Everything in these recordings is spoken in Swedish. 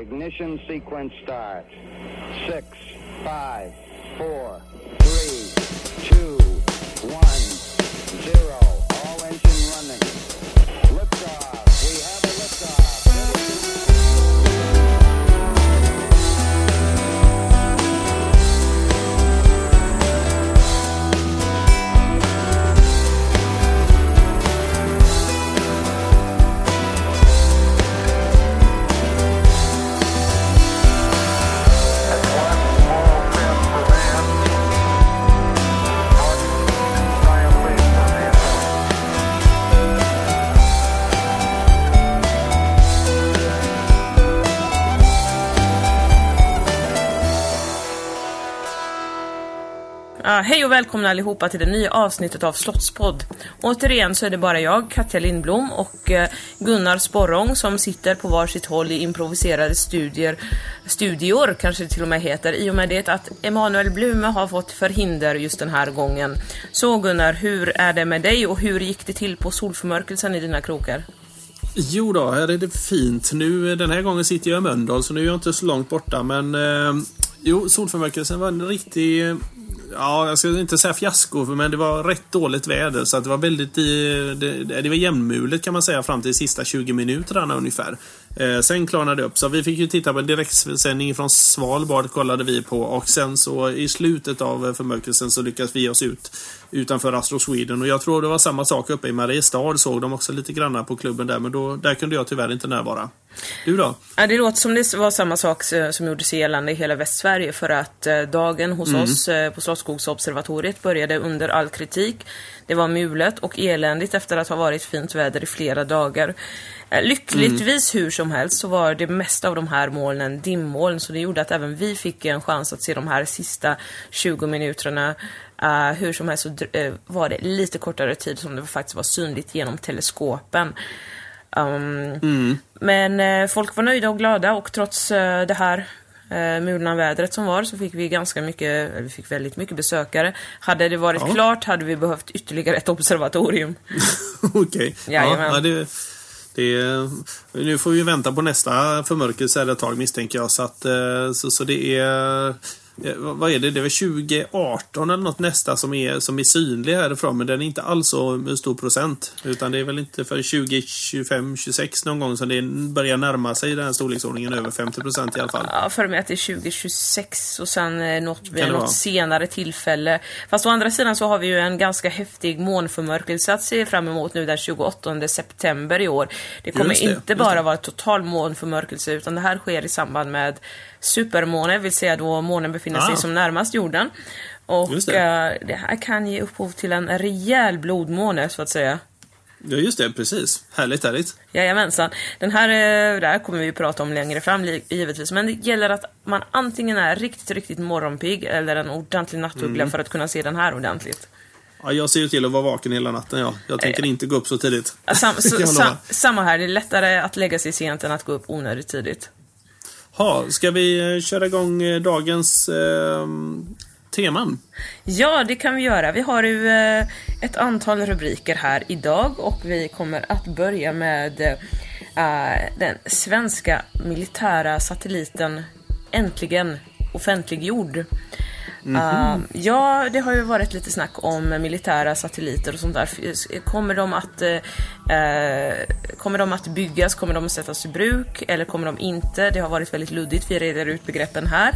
Ignition sequence start. Six, five, four, three, two, one, zero. Uh, hej och välkomna allihopa till det nya avsnittet av Slottspodd. Återigen så är det bara jag, Katja Lindblom och uh, Gunnar Sporrong som sitter på varsitt håll i improviserade studier, studior kanske det till och med heter, i och med det att Emanuel Blume har fått förhinder just den här gången. Så Gunnar, hur är det med dig och hur gick det till på solförmörkelsen i dina krokar? Jo då, här är det fint. Nu, den här gången sitter jag i Mölndal så nu är jag inte så långt borta men eh, Jo, solförmörkelsen var en riktig Ja, jag ska inte säga fiasko men det var rätt dåligt väder så att det var väldigt eh, det, det var jämnmulet kan man säga fram till de sista 20 minuterna ungefär. Eh, sen klarnade det upp så vi fick ju titta på en direktsändning från Svalbard kollade vi på och sen så i slutet av förmörkelsen så lyckades vi ge oss ut utanför Astro Sweden och jag tror det var samma sak uppe i Mariestad såg de också lite granna på klubben där men då, där kunde jag tyvärr inte närvara. Du då? Ja, det låter som det var samma sak eh, som gjorde sig gällande i hela Västsverige för att eh, dagen hos oss eh, på Slottsskogsobservatoriet började under all kritik. Det var mulet och eländigt efter att ha varit fint väder i flera dagar. Lyckligtvis hur som helst så var det mesta av de här molnen dimmoln så det gjorde att även vi fick en chans att se de här sista 20 minuterna. Eh, hur som helst så eh, var det lite kortare tid som det faktiskt var synligt genom teleskopen. Um, Men eh, folk var nöjda och glada och trots eh, det här eh, mulna vädret som var så fick vi ganska mycket, eller vi fick väldigt mycket besökare. Hade det varit Ja. klart hade vi behövt ytterligare ett observatorium. Okej. Jajamän. Ja, det, det, nu får vi vänta på nästa förmörkelse ett tag misstänker jag. Så, att, eh, så, så det är... eh, Vad är det? Det är väl 2018 eller något nästa som är, som är synlig härifrån. Men den är inte alls så stor procent. Utan det är väl inte för 2025, 26 någon gång som det börjar närma sig den här storleksordningen. Över 50 procent i alla fall. Ja, för mig att det är 2026 och sen eh, något, vid något vara? senare tillfälle. Fast å andra sidan så har vi ju en ganska häftig månförmörkelse att se fram emot nu den 28 september i år. Det kommer det, inte bara vara total månförmörkelse utan det här sker i samband med supermåne, vill säga då månen befinner sig Ah. som närmast jorden. Och det. det. det här kan ge upphov till en rejäl blodmåne så att säga. Ja, just det. Precis. Härligt, härligt. Jajamensan. Den här, eh, det här kommer vi ju prata om längre fram givetvis. Men det gäller att man antingen är riktigt, riktigt morgonpigg eller en ordentlig nattuggla Mm. för att kunna se den här ordentligt. Ja, jag ser ju till att vara vaken hela natten. Ja. Jag tänker inte gå upp så tidigt. Ja, Sam, så, jag sa, lova. samma här, det är lättare att lägga sig sent än att gå upp onödigt tidigt. Ha, ska vi eh, köra igång eh, dagens eh, teman? Ja, det kan vi göra. Vi har ju eh, ett antal rubriker här idag och vi kommer att börja med eh, den svenska militära satelliten äntligen offentliggjord. Eh, ja, det har ju varit lite snack om militära satelliter och sånt där. Kommer de att, uh, kommer de att byggas? Kommer de att sättas i bruk? Eller kommer de inte? Det har varit väldigt luddigt. Vi reder ut begreppen här.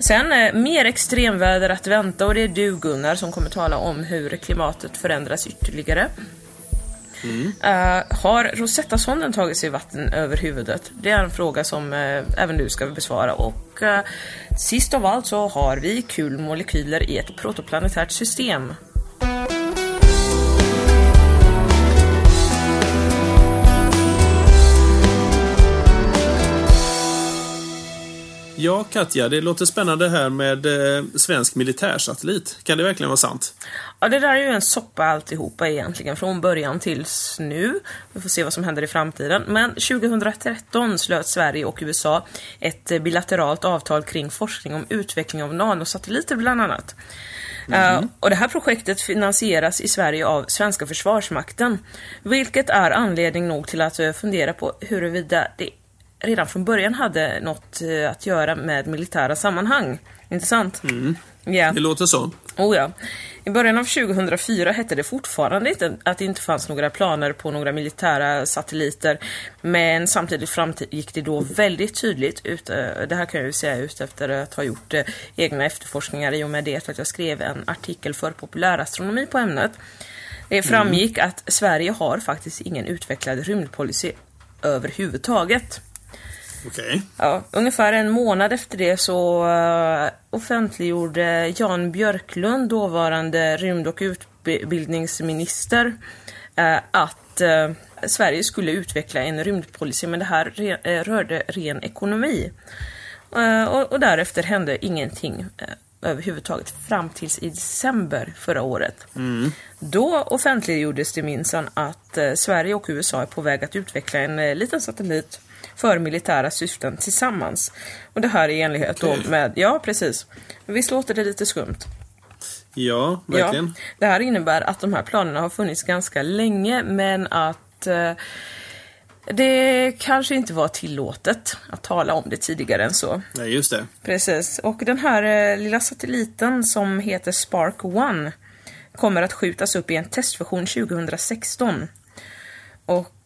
Sen eh, mer extremväder att vänta och det är du Gunnar som kommer tala om hur klimatet förändras ytterligare. Eh, har Rosetta-sonden tagit sig vatten över huvudet? Det är en fråga som uh, även du ska besvara. Och uh, sist av allt så har vi kul molekyler i ett protoplanetärt system. Ja, Katja, det låter spännande här med eh, svensk militärsatellit. Kan det verkligen vara sant? Ja, det där är ju en soppa alltihopa egentligen, från början tills nu. Vi får se vad som händer i framtiden. Men 2013 slöt Sverige och USA ett eh, bilateralt avtal kring forskning om utveckling av nanosatelliter bland annat. Eh, och det här projektet finansieras i Sverige av svenska försvarsmakten. Vilket är anledning nog till att eh, fundera på huruvida det redan från början hade något eh, att göra med militära sammanhang. Inte sant? Mm. Ja. Det låter så. Oh ja. I början av 2004 hette det fortfarande inte att det inte fanns några planer på några militära satelliter. Men samtidigt framgick det då väldigt tydligt, ut, eh, det här kan jag ju säga ut efter att ha gjort eh, egna efterforskningar i och med det att jag skrev en artikel för populärastronomi på ämnet. Det framgick mm. att Sverige har faktiskt ingen utvecklad rymdpolicy överhuvudtaget. Okay. Ja, ungefär en månad efter det så uh, offentliggjorde Jan Björklund, dåvarande rymd och utbildningsminister, uh, att uh, Sverige skulle utveckla en rymdpolicy, men det här rörde ren ekonomi. Och, därefter hände ingenting överhuvudtaget fram tills i december förra året. Mm. Då offentliggjordes det minsann att Sverige och USA är på väg att utveckla en liten satellit för militära syften tillsammans. Och det här är i enlighet då med, ja precis. Visst låter det lite skumt? Ja, verkligen. Ja, det här innebär att de här planerna har funnits ganska länge men att eh, det kanske inte var tillåtet att tala om det tidigare än så. Nej, just det. Precis. Och den här eh, lilla satelliten som heter Spark One kommer att skjutas upp i en testversion 2016. Och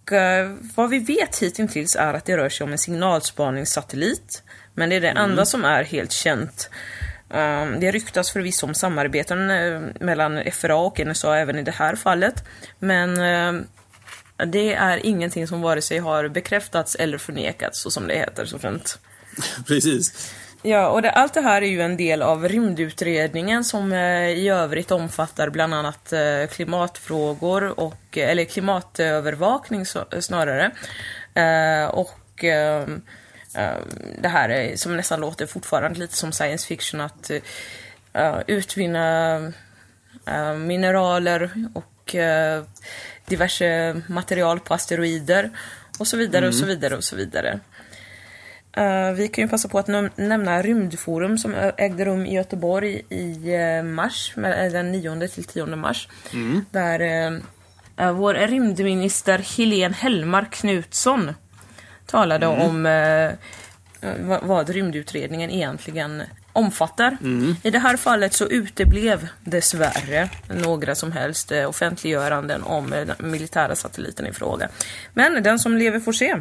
vad vi vet hittills är att det rör sig om en signalspaningssatellit. Men det är det mm. enda som är helt känt. Um, det ryktas förvisso om samarbeten uh, mellan FRA och NSA även i det här fallet. Men uh, det är ingenting som vare sig har bekräftats eller förnekats, så som det heter så fint. Precis. Ja, och det, allt det här är ju en del av rymdutredningen som eh, i övrigt omfattar bland annat eh, klimatfrågor och, eh, eller klimatövervakning så, snarare. Eh, och eh, eh, det här är, som nästan låter fortfarande lite som science fiction att utvinna mineraler och diverse material på asteroider och så vidare mm. och så vidare och så vidare. Uh, vi kan ju passa på att nämna Rymdforum som ägde rum i Göteborg i uh, mars, den 9 till 10 mars. Mm. Där vår rymdminister Helene Hellmark Knutsson talade mm. om vad rymdutredningen egentligen omfattar. Mm. I det här fallet så uteblev dessvärre några som helst offentliggöranden om den militära satelliten i fråga. Men den som lever får se.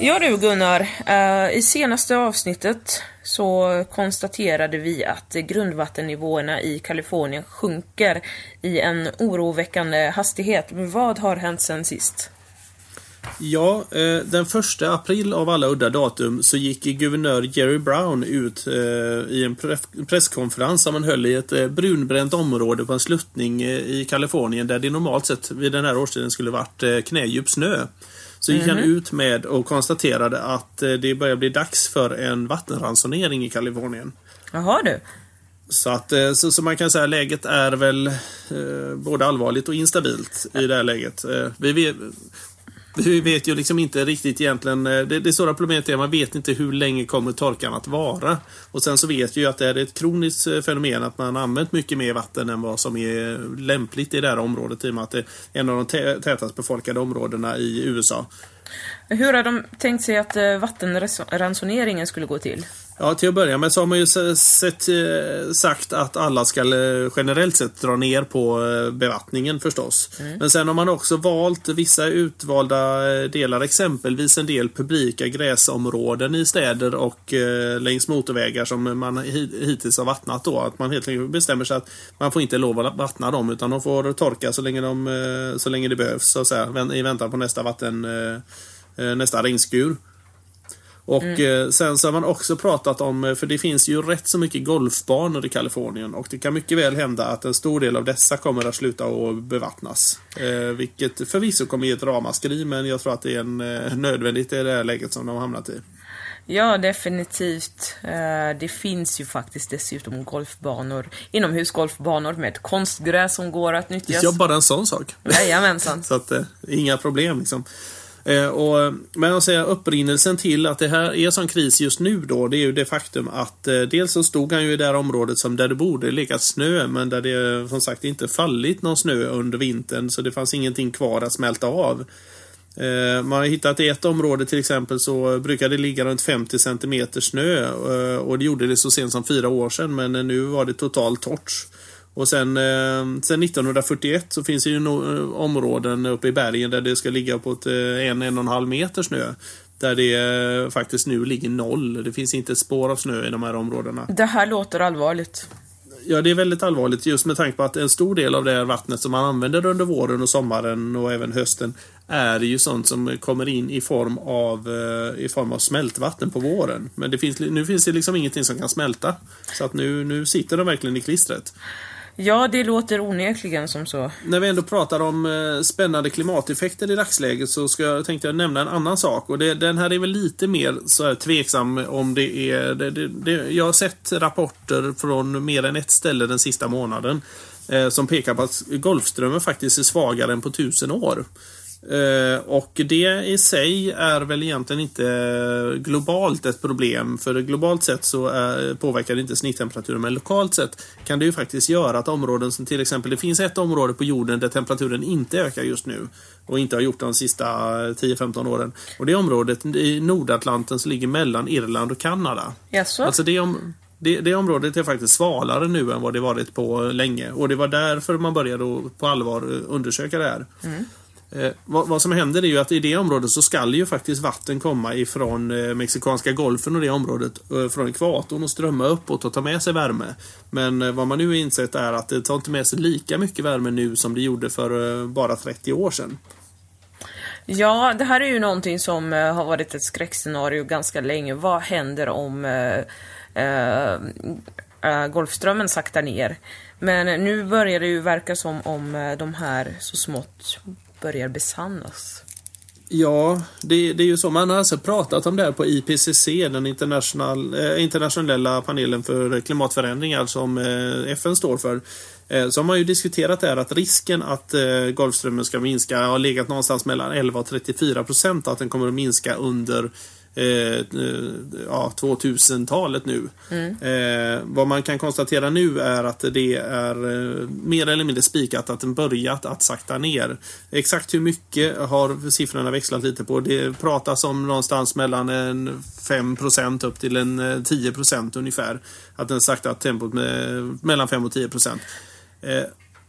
Ja du Gunnar, eh, i senaste avsnittet så konstaterade vi att grundvattennivåerna i Kalifornien sjunker i en oroväckande hastighet. Men vad har hänt sen sist? Ja, eh, den första april av alla udda datum så gick guvernör Jerry Brown ut eh, i en presskonferens som han höll i ett brunbränt område på en sluttning i Kalifornien där det normalt sett vid den här årstiden skulle varit knädjup snö. Så gick mm han mhm. ut med och konstaterade att det börjar bli dags för en vattenransonering i Kalifornien. Jaha du. Så att så, så, man kan säga läget är väl eh, både allvarligt och instabilt i det här läget. Eh, vi, vi vi vet ju liksom inte riktigt egentligen. Eh, det, det stora problemet är att man vet inte hur länge kommer torkan att vara. Och sen så vet vi ju att det är ett kroniskt eh, fenomen att man använt mycket mer vatten än vad som är lämpligt i det här området i och med att det är en av de tätast befolkade områdena i USA. Hur har de tänkt sig att eh, vattenransoneringen skulle gå till? Ja, till att börja med så har man ju sett, eh, sagt att alla ska eh, generellt sett dra ner på bevattningen förstås. Mm. Men sen har man också valt vissa utvalda delar, exempelvis en del publika gräsområden i städer och längs motorvägar som man hittills har vattnat då. Att man helt enkelt bestämmer sig att man får inte lov att vattna dem utan de får torka så länge, de, så länge det behövs så att säga, i väntan på nästa vatten Eh, nästa regnskur. Och mm. Eh, sen så har man också pratat om, eh, för det finns ju rätt så mycket golfbanor i Kalifornien och det kan mycket väl hända att en stor del av dessa kommer att sluta att bevattnas. Vilket förvisso kommer ge ett ramaskri men jag tror att det är en, nödvändigt i det här läget som de har hamnat i. Ja, definitivt. Det finns ju faktiskt dessutom golfbanor, inomhusgolfbanor med konstgräs som går att nyttjas. Ja, bara en sån sak. Jajamensan. så att, inga problem liksom. Eh, och, men jag säger upprinnelsen till att det här är sån kris just nu då, det är ju det faktum att eh, dels så stod han ju i det här området som där det borde legat snö, men där det som sagt inte fallit någon snö under vintern, så det fanns ingenting kvar att smälta av. Eh, man har hittat i ett område till exempel så brukar det ligga runt 50 cm snö eh, och det gjorde det så sent som fyra år sedan men nu var det totalt torrt. Och sen, eh, sen 1941 så finns det ju no områden uppe i bergen där det ska ligga på ett, en, en och en halv meter snö. Där det faktiskt nu ligger noll. Det finns inte ett spår av snö i de här områdena. Det här låter allvarligt. Ja, det är väldigt allvarligt just med tanke på att en stor del av det här vattnet som man använder under våren och sommaren och även hösten är ju sånt som kommer in i form av, i form av smältvatten på våren. Men det finns, nu finns det liksom ingenting som kan smälta. Så att nu, nu sitter de verkligen i klistret. Ja, det låter onekligen som så. När vi ändå pratar om eh, spännande klimateffekter i dagsläget så ska jag, tänkte jag nämna en annan sak. Och det, den här är väl lite mer så här tveksam om det är... Det, det, det, jag har sett rapporter från mer än ett ställe den sista månaden eh, som pekar på att Golfströmmen faktiskt är svagare än på tusen år. Uh, och det i sig är väl egentligen inte globalt ett problem. För globalt sett så är, påverkar det inte snitttemperaturen. Men lokalt sett kan det ju faktiskt göra att områden som till exempel, det finns ett område på jorden där temperaturen inte ökar just nu. Och inte har gjort de sista 10-15 åren. Och det området i Nordatlanten som ligger mellan Irland och Kanada. Jaså? Alltså det, om, det, det området är faktiskt svalare nu än vad det varit på länge. Och det var därför man började på allvar undersöka det här. Mm. Eh, vad, vad, som händer är ju att i det området så skall ju faktiskt vatten komma ifrån eh, Mexikanska golfen och det området eh, från ekvatorn och strömma uppåt och ta med sig värme. Men eh, vad man nu har insett är att det tar inte med sig lika mycket värme nu som det gjorde för eh, bara 30 år sedan. Ja, det här är ju någonting som eh, har varit ett skräckscenario ganska länge. Vad händer om eh, eh, eh, Golfströmmen saktar ner? Men nu börjar det ju verka som om de här så smått börjar besannas. Ja, det, det, är ju så. Man har alltså pratat om det här på IPCC, den international, eh, internationella panelen för klimatförändringar alltså som eh, FN står för. Eh, så har man ju diskuterat det här att risken att eh, Golfströmmen ska minska har legat någonstans mellan 11 och 34 procent. Att den kommer att minska under eh, ja, 2000-talet nu. Mm. Eh, vad man kan konstatera nu är att det är eh, mer eller mindre spikat att den börjat att sakta ner. Exakt hur mycket har siffrorna växlat lite på. Det pratas om någonstans mellan en 5% upp till en 10 eh, ungefär. Att den saktat tempot med mellan 5 och 10 eh,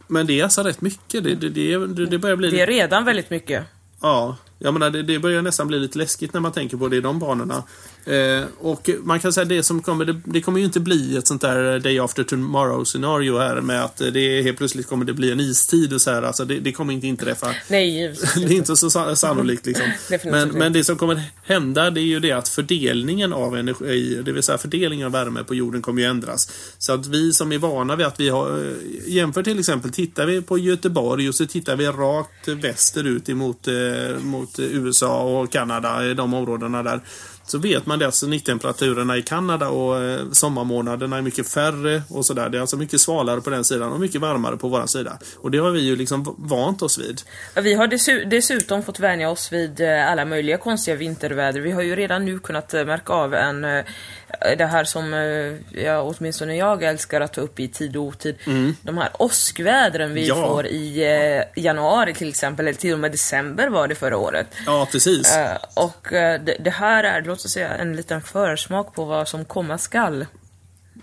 men det är alltså rätt mycket. Det, det, det, det börjar bli... Det är redan väldigt mycket. Ja, jag menar, det, det börjar nästan bli lite läskigt när man tänker på det i de banorna. Eh, och man kan säga det som kommer, det, det, kommer ju inte bli ett sånt där day after tomorrow scenario här med att det helt plötsligt kommer det bli en istid och så här. Alltså det, det kommer inte inträffa. Nej, det är inte så sannolikt liksom. men, men det som kommer hända det är ju det att fördelningen av energi, det vill säga fördelningen av värme på jorden kommer ju ändras. Så att vi som är vana vid att vi har, eh, jämför till exempel, tittar vi på Göteborg och så tittar vi rakt västerut emot eh, mot USA och Kanada, de områdena där så vet man det att snittemperaturerna i Kanada och eh, sommarmånaderna är mycket färre och sådär. Det är alltså mycket svalare på den sidan och mycket varmare på vår sida. Och det har vi ju liksom vant oss vid. Vi har dessutom fått vänja oss vid eh, alla möjliga konstiga vinterväder. Vi har ju redan nu kunnat eh, märka av en det här som ja, åtminstone jag älskar att ta upp i tid och otid. Mm. De här åskvädren vi ja. får i eh, januari till exempel, eller till och med december var det förra året. Ja, precis. Eh, och det, det, här är, låt oss säga, en liten försmak på vad som komma skall.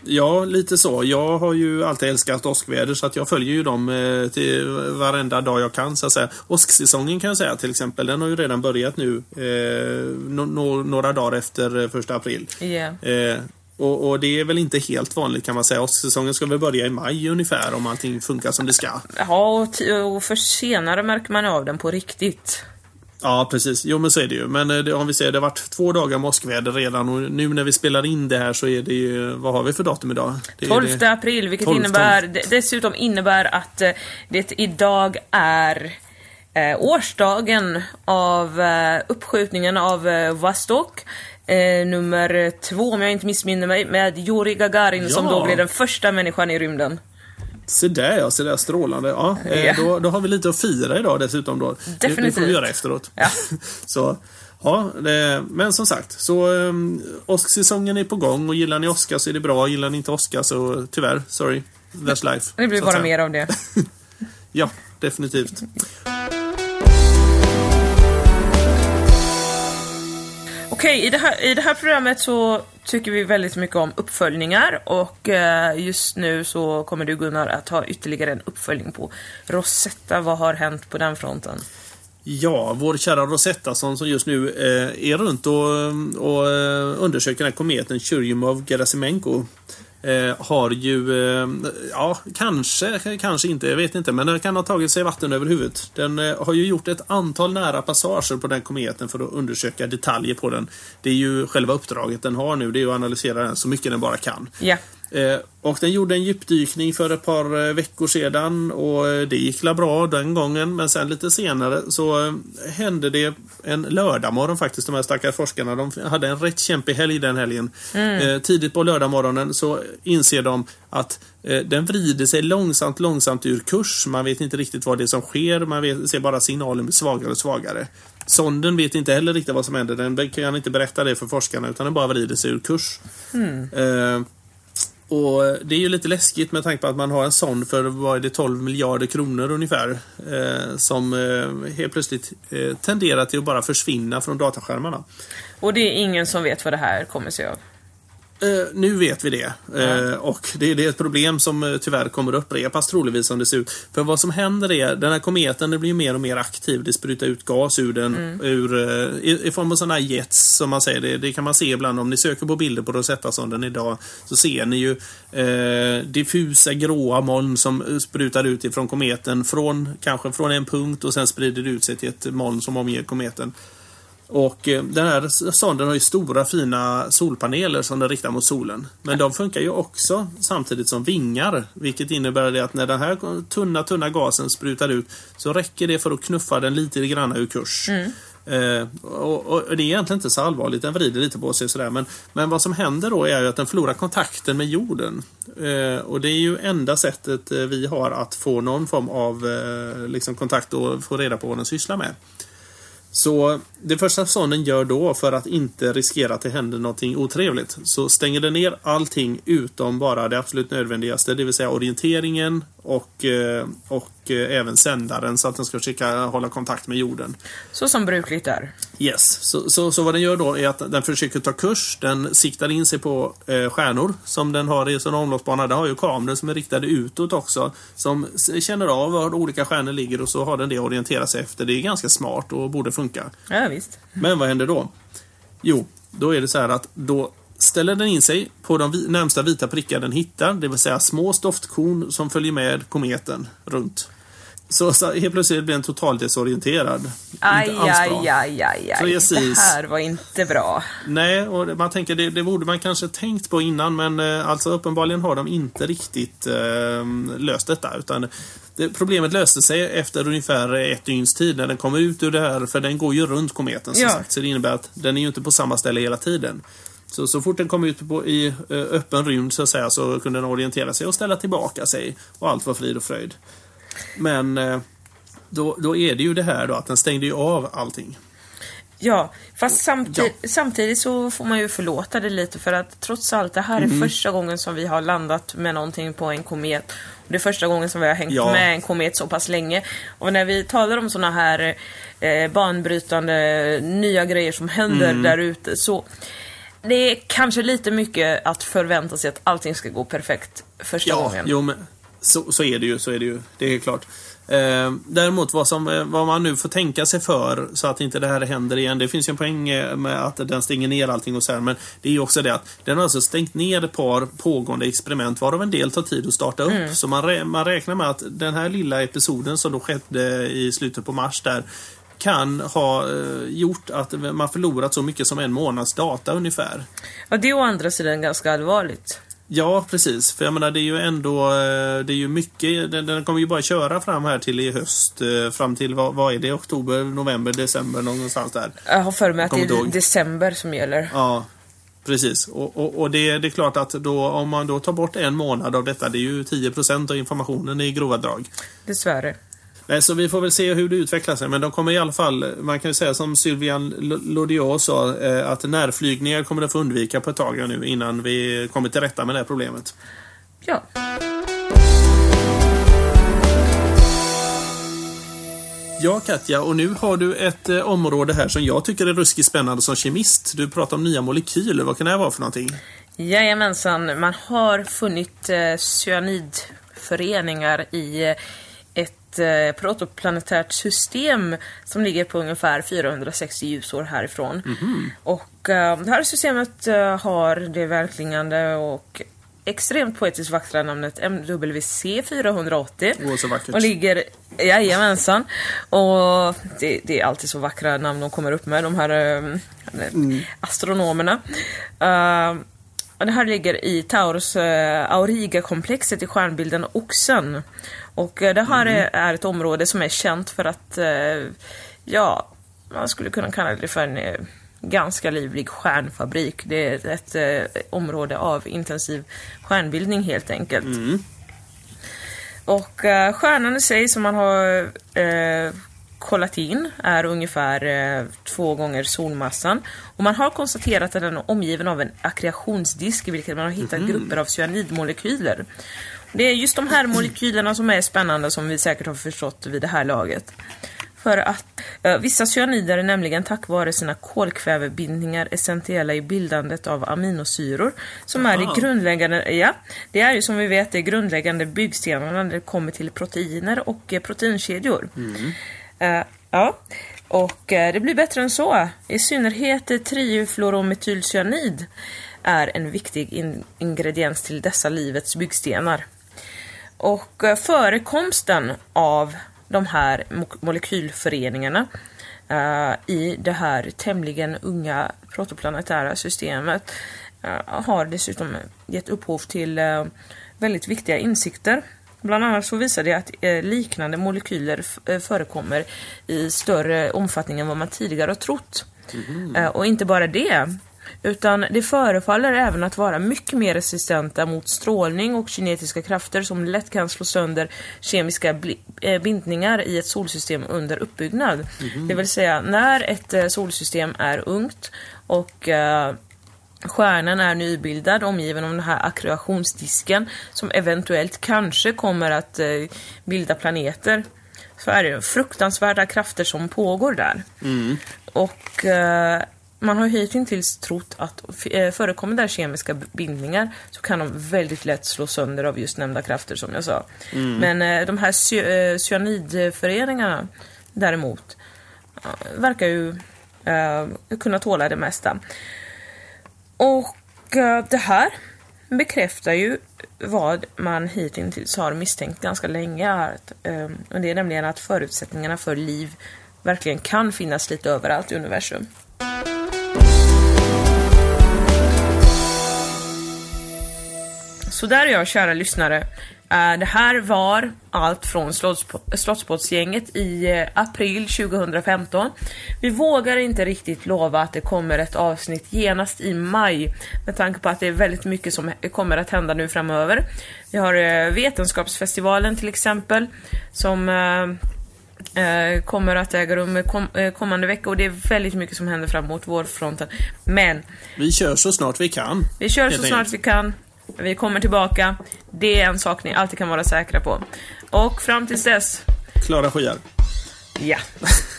Ja, lite så. Jag har ju alltid älskat åskväder så att jag följer ju dem eh, till varenda dag jag kan så att säga. Åsksäsongen kan jag säga till exempel, den har ju redan börjat nu eh, några dagar efter första april. Yeah. Eh, och, och, det är väl inte helt vanligt kan man säga. Åsksäsongen ska väl börja i maj ungefär om allting funkar som det ska. Ja, och, och för senare märker man av den på riktigt. Ja, precis. Jo, men så är det ju. Men eh, det, om vi säger det har varit två dagar moskväder redan och nu när vi spelar in det här så är det ju, vad har vi för datum idag? Det 12 det, april, vilket 12, innebär, dessutom innebär att eh, det idag är eh, årsdagen av eh, uppskjutningen av eh, Vostok. Eh, nummer två, om jag inte missminner mig, med Yuri Gagarin ja. som då blir den första människan i rymden. Se där ja, se där strålande. Ja, Ja. Då, då har vi lite att fira idag dessutom då. Det, det får Definitivt. vi göra efteråt. Ja. så, ja, det, men som sagt, så um, Oscarsäsongen är på gång och gillar ni Oscar så är det bra. Gillar ni inte Oscar så tyvärr, sorry. That's life. Det blir bara mer av det. Ja, definitivt. Okej, i, det här, i det här programmet så tycker vi väldigt mycket om uppföljningar och eh, just nu så kommer du Gunnar att ha ytterligare en uppföljning på Rosetta. Vad har hänt på den fronten? Ja, vår kära Rosetta som just nu eh, är runt och, och eh, undersöker den här kometen Churyumov-Gerasimenko. Eh, har ju, eh, ja kanske, kanske inte, jag vet inte, men den kan ha tagit sig vatten över huvudet. Den eh, har ju gjort ett antal nära passager på den kometen för att undersöka detaljer på den. Det är ju själva uppdraget den har nu, det är att analysera den så mycket den bara kan. Yeah. Och den gjorde en djupdykning för ett par eh, veckor sedan och eh, det gick la bra den gången. Men sen lite senare så eh, hände det en lördagmorgon faktiskt. De här stackars forskarna de hade en rätt kämpig helg den helgen. Eh, Tidigt på lördagmorgonen så inser de att eh, den vrider sig långsamt, långsamt ur kurs. Man vet inte riktigt vad det är som sker. Man vet, ser bara signalen blir svagare och svagare. Sonden vet inte heller riktigt vad som händer. Den kan inte berätta det för forskarna utan den bara vrider sig ur kurs. Eh, och det är ju lite läskigt med tanke på att man har en sån för vad är det, 12 miljarder kronor ungefär. Eh, som eh, helt plötsligt eh, tenderar till att bara försvinna från dataskärmarna. och det är ingen som vet vad det här kommer sig av. Eh, nu vet vi det. Eh, och det, det är ett problem som eh, tyvärr kommer upprepas troligtvis som det ser ut. För vad som händer är, den här kometen den blir mer och mer aktiv. Det sprutar ut gas ur den ur, eh, i, i form av sådana här jets som man säger. Det, det kan man se ibland om ni söker på bilder på Rosetta-sonden idag. Så ser ni ju eh, diffusa gråa moln som eh, sprutar ut ifrån kometen. Från, kanske från en punkt och sen sprider det ut sig till ett moln som omger kometen. Och eh, den här sonden har ju stora fina solpaneler som den riktar mot solen. Men de funkar ju också samtidigt som vingar. Vilket innebär det att när den här tunna, tunna gasen sprutar ut så räcker det för att knuffa den lite grann ur kurs. Eh, och, och det är egentligen inte så allvarligt, den vrider lite på sig sådär. Men, men vad som händer då är ju att den förlorar kontakten med jorden. Eh, och det är ju enda sättet eh, vi har att få någon form av eh, liksom kontakt och få reda på vad den sysslar med. Så det första sonden gör då för att inte riskera att det händer någonting otrevligt så stänger den ner allting utom bara det absolut nödvändigaste, det vill säga orienteringen och, eh, och eh, även sändaren så att den ska försöka hålla kontakt med jorden. Så som brukligt är. Yes, så, så, så vad den gör då är att den försöker ta kurs. Den siktar in sig på eh, stjärnor som den har i sin omloppsbana. Den har ju kameror som är riktade utåt också. Som känner av var olika stjärnor ligger och så har den det att orientera sig efter. Det är ganska smart och borde funka. Ja, visst. Men vad händer då? Jo, då är det så här att då ställer den in sig på de närmsta vita prickar den hittar, det vill säga små stoftkorn som följer med kometen runt. Så, så helt plötsligt blir den totalt desorienterad. Aj, Inte alls bra. aj, aj, aj, aj. Precis. Det här var inte bra. Nej, och man tänker det, det borde man kanske tänkt på innan men eh, alltså uppenbarligen har de inte riktigt eh, löst detta. Utan det, problemet löste sig efter ungefär ett dygns tid när den kommer ut ur det här, för den går ju runt kometen som Ja. sagt. Så det innebär att den är ju inte på samma ställe hela tiden. Så, så fort den kom ut på, i öppen rymd så att säga så kunde den orientera sig och ställa tillbaka sig och allt var frid och fröjd. Men eh, då, då är det ju det här då att den stängde ju av allting. Ja, fast samtid- samtidigt så får man ju förlåta det lite för att trots allt, det här är Mm. första gången som vi har landat med någonting på en komet. Och det är första gången som vi har hängt Ja. med en komet så pass länge. Och när vi talar om såna här eh, banbrytande nya grejer som händer Mm. där ute så det är kanske lite mycket att förvänta sig att allting ska gå perfekt första Ja, gången. jo, men så, så är det ju. Så är det ju. Det är klart. Eh, däremot vad, som, eh, vad man nu får tänka sig för så att inte det här händer igen. Det finns ju en poäng eh, med att den stänger ner allting och så här, men det är ju också det att den har alltså stängt ner ett par pågående experiment varav en del tar tid att starta upp. Så man, rä- man räknar med att den här lilla episoden som då skedde i slutet på mars där kan ha eh, gjort att man förlorat så mycket som en månads data ungefär. Ja, det är å andra sidan ganska allvarligt. Ja, precis. För jag menar, det är ju ändå eh, Det är ju mycket Den, den kommer ju bara köra fram här till i höst eh, Fram till, vad, vad är det? Oktober, november, december någonstans där. Jag har för mig att det är ihåg. december som gäller. Ja. Precis, och, och, och det, det, är klart att då, om man då tar bort en månad av detta, det är ju 10% av informationen i grova drag. Dessvärre. Nej, så vi får väl se hur det utvecklar sig, men de kommer i alla fall, man kan ju säga som Sylvian Lodiot sa, eh, att närflygningar kommer att få undvika på ett tag nu innan vi kommer till rätta med det här problemet. Ja. Ja, Katja, och nu har du ett eh, område här som jag tycker är ruskigt spännande som kemist. Du pratar om nya molekyler. Vad kan det vara för någonting? Jajamensan, man har funnit eh, cyanidföreningar i eh, ett eh, protoplanetärt system som ligger på ungefär 460 ljusår härifrån. Mhm. Och eh, det här systemet eh, har det välklingande och extremt poetiskt vackra namnet MWC 480. Åh, så vackert. Och ligger, jajamensan. Och det, det är alltid så vackra namn de kommer upp med, de här eh, astronomerna. Eh, och det här ligger i Taurus uh, Auriga-komplexet i stjärnbilden Oxen. Och eh, det här är, är ett område som är känt för att, eh, ja, man skulle kunna kalla det för en eh, ganska livlig stjärnfabrik. Det är ett eh, område av intensiv stjärnbildning helt enkelt. Och eh, stjärnan i sig som man har eh, kollat in är ungefär eh, två gånger solmassan. Och man har konstaterat att den är omgiven av en akreationsdisk i vilken man har hittat grupper av cyanidmolekyler. Det är just de här molekylerna som är spännande som vi säkert har förstått vid det här laget. För att eh, vissa cyanider är nämligen tack vare sina kolkvävebindningar essentiella i bildandet av aminosyror som är Aha. det grundläggande, ja, det är ju som vi vet det grundläggande byggstenarna när det kommer till proteiner och eh, proteinkedjor. Eh, Eh, ja, och eh, det blir bättre än så. I synnerhet eh, triofluorometylcyanid är en viktig in- ingrediens till dessa livets byggstenar. Och eh, förekomsten av de här mo- molekylföreningarna uh, i det här tämligen unga protoplanetära systemet uh, har dessutom gett upphov till uh, väldigt viktiga insikter. Bland annat så visar det att eh, liknande molekyler eh, förekommer i större omfattning än vad man tidigare har trott. Eh, och inte bara det, utan det förefaller även att vara mycket mer resistenta mot strålning och kinetiska krafter som lätt kan slå sönder kemiska bindningar i ett solsystem under uppbyggnad. Det vill säga, när ett solsystem är ungt och Stjärnan är nybildad, omgiven av den här akreationsdisken som eventuellt kanske kommer att eh, bilda planeter. Så är det fruktansvärda krafter som pågår där. Och eh, man har hittills trott att eh, förekommer där kemiska bindningar så kan de väldigt lätt slå sönder av just nämnda krafter som jag sa. Men eh, de här cy- eh, cyanidföreningarna däremot eh, verkar ju kunna tåla det mesta. Och eh, det här bekräftar ju vad man hittills har misstänkt ganska länge. Ehm, och det är nämligen att förutsättningarna för liv verkligen kan finnas lite överallt i universum. Så där är jag, kära lyssnare. Eh, Det här var allt från Slottsbåtsgänget i eh, april 2015. Vi vågar inte riktigt lova att det kommer ett avsnitt genast i maj med tanke på att det är väldigt mycket som kommer att hända nu framöver. Vi har eh, Vetenskapsfestivalen till exempel som kommer att äga rum kom, kommande vecka och det är väldigt mycket som händer fram mot vårfronten. Men Vi kör så snart vi kan. vi kör så snart vi kan. Vi kommer tillbaka. Det är en sak ni alltid kan vara säkra på. Och fram tills dess, Klara skyar. ja.